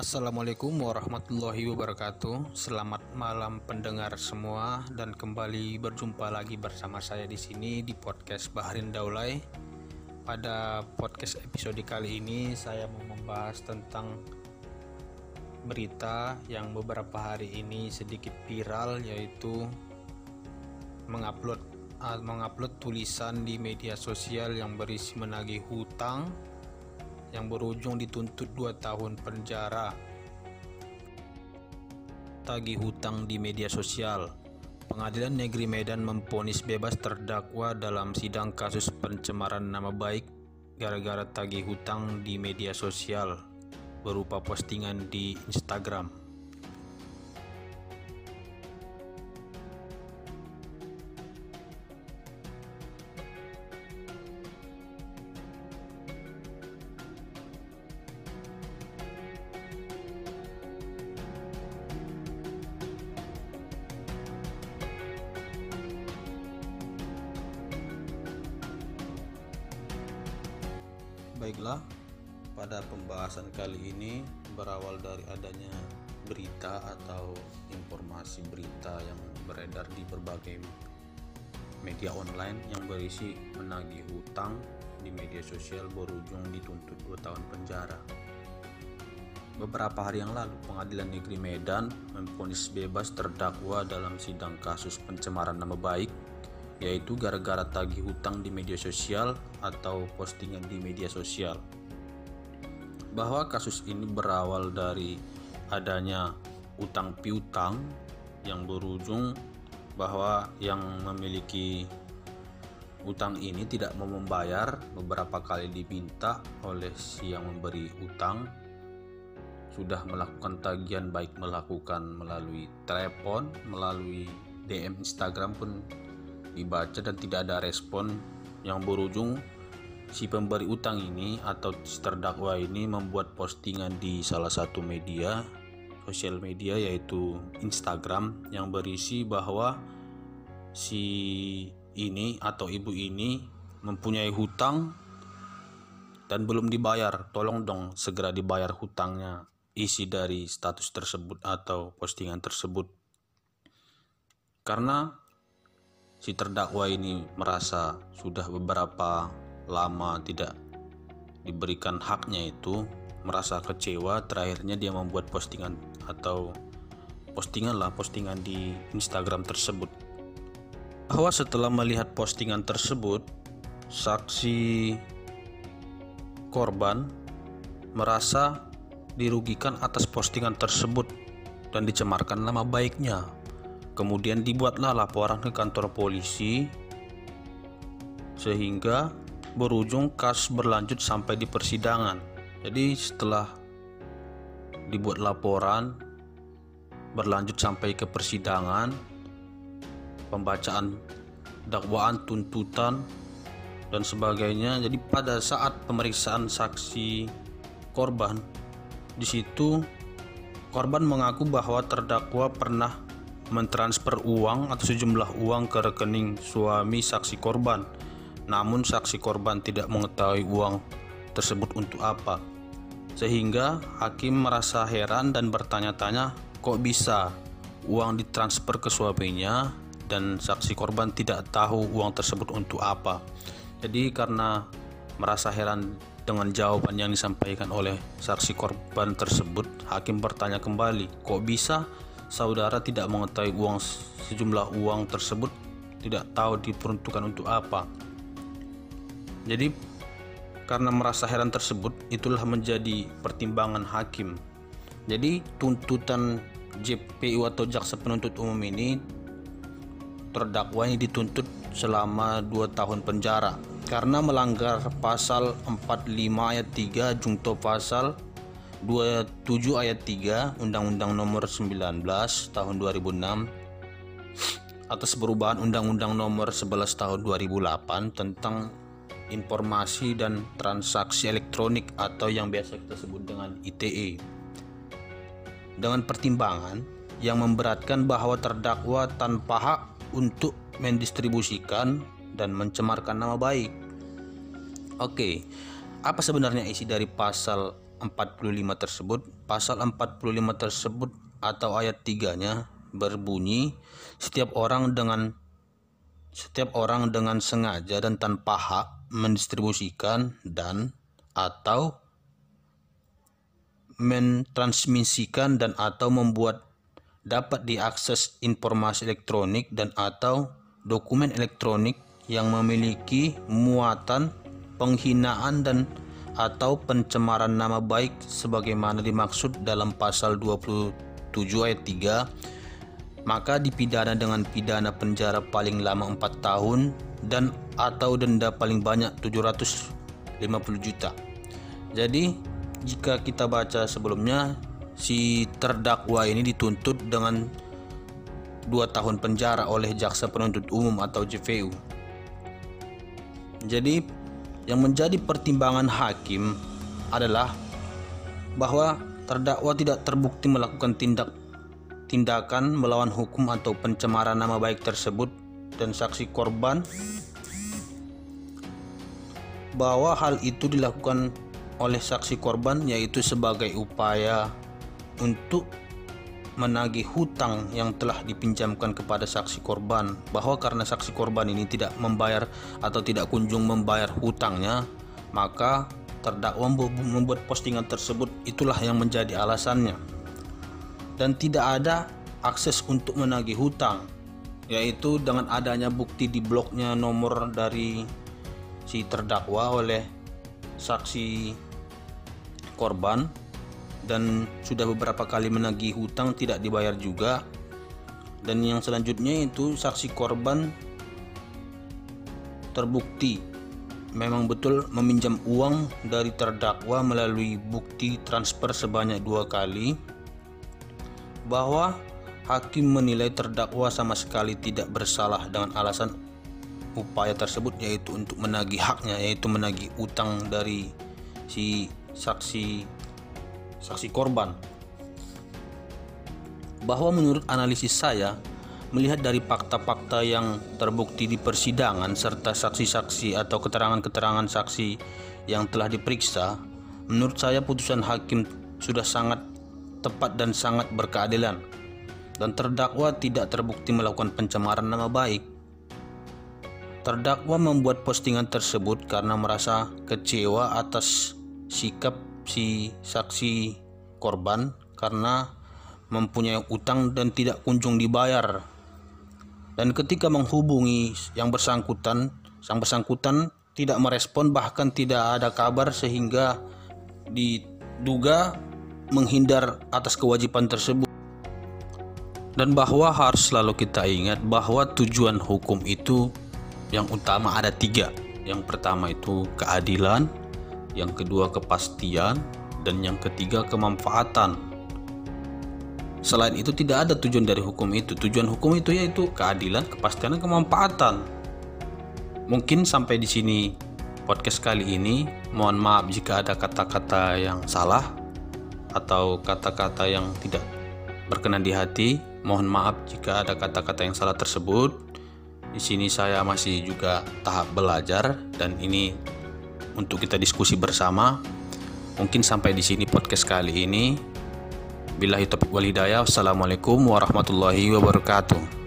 Assalamualaikum warahmatullahi wabarakatuh. Selamat malam pendengar semua dan kembali berjumpa lagi bersama saya di sini di podcast Bahrin Daulay. Pada podcast episode kali ini saya mau membahas tentang berita yang beberapa hari ini sedikit viral yaitu mengupload mengupload tulisan di media sosial yang berisi menagih hutang yang berujung dituntut 2 tahun penjara. Tagih hutang di media sosial. Pengadilan Negeri Medan memponis bebas terdakwa dalam sidang kasus pencemaran nama baik gara-gara tagih hutang di media sosial berupa postingan di Instagram. Baiklah, pada pembahasan kali ini berawal dari adanya berita atau informasi berita yang beredar di berbagai media online yang berisi menagih hutang di media sosial berujung dituntut 2 tahun penjara. Beberapa hari yang lalu, Pengadilan Negeri Medan memvonis bebas terdakwa dalam sidang kasus pencemaran nama baik yaitu gara-gara tagih hutang di media sosial atau postingan di media sosial. Bahwa kasus ini berawal dari adanya utang piutang yang berujung bahwa yang memiliki utang ini tidak mau membayar beberapa kali diminta oleh si yang memberi utang sudah melakukan tagihan baik melakukan melalui telepon, melalui DM Instagram pun dibaca dan tidak ada respon yang berujung si pemberi utang ini atau si terdakwa ini membuat postingan di salah satu media sosial media yaitu Instagram yang berisi bahwa si ini atau ibu ini mempunyai hutang dan belum dibayar. Tolong dong segera dibayar hutangnya isi dari status tersebut atau postingan tersebut. Karena si terdakwa ini merasa sudah beberapa lama tidak diberikan haknya itu merasa kecewa terakhirnya dia membuat postingan atau postingan lah postingan di Instagram tersebut. Bahwa setelah melihat postingan tersebut saksi korban merasa dirugikan atas postingan tersebut dan dicemarkan nama baiknya Kemudian dibuatlah laporan ke kantor polisi sehingga berujung kasus berlanjut sampai di persidangan. Jadi setelah dibuat laporan berlanjut sampai ke persidangan, pembacaan dakwaan, tuntutan dan sebagainya. Jadi pada saat pemeriksaan saksi korban di situ korban mengaku bahwa terdakwa pernah mentransfer uang atau sejumlah uang ke rekening suami saksi korban. Namun saksi korban tidak mengetahui uang tersebut untuk apa. Sehingga hakim merasa heran dan bertanya-tanya, kok bisa uang ditransfer ke suaminya dan saksi korban tidak tahu uang tersebut untuk apa. Jadi karena merasa heran dengan jawaban yang disampaikan oleh saksi korban tersebut, hakim bertanya kembali, kok bisa saudara tidak mengetahui uang sejumlah uang tersebut tidak tahu diperuntukkan untuk apa. Jadi karena merasa heran tersebut itulah menjadi pertimbangan hakim. Jadi tuntutan JPU atau jaksa penuntut umum ini terdakwa ini dituntut selama 2 tahun penjara karena melanggar pasal 45 ayat 3 jungto pasal 27 ayat 3 Undang-Undang Nomor 19 Tahun 2006 atas perubahan Undang-Undang Nomor 11 Tahun 2008 tentang informasi dan transaksi elektronik atau yang biasa kita sebut dengan ITE. Dengan pertimbangan yang memberatkan bahwa terdakwa tanpa hak untuk mendistribusikan dan mencemarkan nama baik. Oke, apa sebenarnya isi dari pasal 45 tersebut, pasal 45 tersebut atau ayat 3-nya berbunyi setiap orang dengan setiap orang dengan sengaja dan tanpa hak mendistribusikan dan atau mentransmisikan dan atau membuat dapat diakses informasi elektronik dan atau dokumen elektronik yang memiliki muatan penghinaan dan atau pencemaran nama baik sebagaimana dimaksud dalam pasal 27 ayat 3 maka dipidana dengan pidana penjara paling lama 4 tahun dan atau denda paling banyak 750 juta. Jadi jika kita baca sebelumnya si terdakwa ini dituntut dengan dua tahun penjara oleh jaksa penuntut umum atau JPU. Jadi yang menjadi pertimbangan hakim adalah bahwa terdakwa tidak terbukti melakukan tindak tindakan melawan hukum atau pencemaran nama baik tersebut dan saksi korban bahwa hal itu dilakukan oleh saksi korban yaitu sebagai upaya untuk menagih hutang yang telah dipinjamkan kepada saksi korban. Bahwa karena saksi korban ini tidak membayar atau tidak kunjung membayar hutangnya maka terdakwa membuat postingan tersebut. Itulah yang menjadi alasannya. Dan tidak ada akses untuk menagih hutang yaitu dengan adanya bukti di bloknya nomor dari si terdakwa oleh saksi korban dan sudah beberapa kali menagih hutang tidak dibayar juga. Dan yang selanjutnya itu saksi korban terbukti. Memang betul meminjam uang dari terdakwa melalui bukti transfer sebanyak dua kali bahwa hakim menilai terdakwa sama sekali tidak bersalah dengan alasan upaya tersebut yaitu untuk menagih haknya yaitu menagih utang dari si saksi saksi korban. Bahwa menurut analisis saya melihat dari fakta-fakta yang terbukti di persidangan serta saksi-saksi atau keterangan-keterangan saksi yang telah diperiksa menurut saya putusan hakim sudah sangat tepat dan sangat berkeadilan. Dan terdakwa tidak terbukti melakukan pencemaran nama baik. Terdakwa membuat postingan tersebut karena merasa kecewa atas sikap si saksi korban karena mempunyai utang dan tidak kunjung dibayar. Dan ketika menghubungi yang bersangkutan, sang bersangkutan tidak merespon bahkan tidak ada kabar sehingga diduga menghindar atas kewajiban tersebut. Dan bahwa harus selalu kita ingat bahwa tujuan hukum itu yang utama ada tiga. Yang pertama itu keadilan, yang kedua kepastian, dan yang ketiga kemanfaatan. Selain itu tidak ada tujuan dari hukum itu. Tujuan hukum itu yaitu keadilan, kepastian, dan kemanfaatan. Mungkin sampai di sini podcast kali ini. Mohon maaf jika ada kata-kata yang salah atau kata-kata yang tidak berkenan di hati. Mohon maaf jika ada kata-kata yang salah tersebut. Di sini saya masih juga tahap belajar dan ini untuk kita diskusi bersama. Mungkin sampai di sini podcast kali ini. Bila taufiq walhidayah. Wassalamualaikum warahmatullahi wabarakatuh.